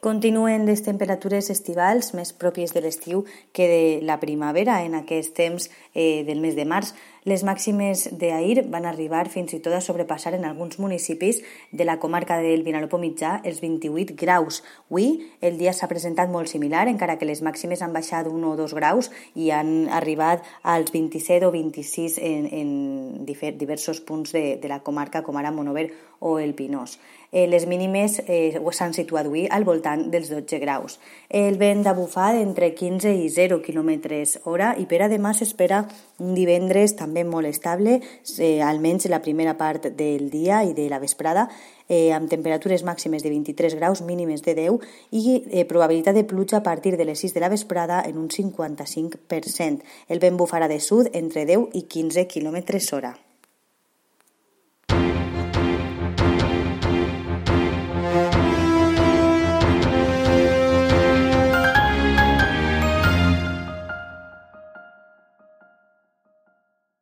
Continuen les temperatures estivals més pròpies de l'estiu que de la primavera en aquest temps eh, del mes de març. Les màximes d'ahir van arribar fins i tot a sobrepassar en alguns municipis de la comarca del Vinalopó mitjà els 28 graus. Avui el dia s'ha presentat molt similar, encara que les màximes han baixat un o dos graus i han arribat als 27 o 26 en, en diversos punts de, de la comarca, com ara Monover o el Pinós. Eh, les mínimes eh, s'han situat avui al voltant dels 12 graus. El vent de bufar entre 15 i 0 km hora i per a demà s'espera un divendres també molt estable, eh, almenys la primera part del dia i de la vesprada, eh, amb temperatures màximes de 23 graus, mínimes de 10 i eh, probabilitat de pluja a partir de les 6 de la vesprada en un 55%. El vent bufarà de sud entre 10 i 15 km hora.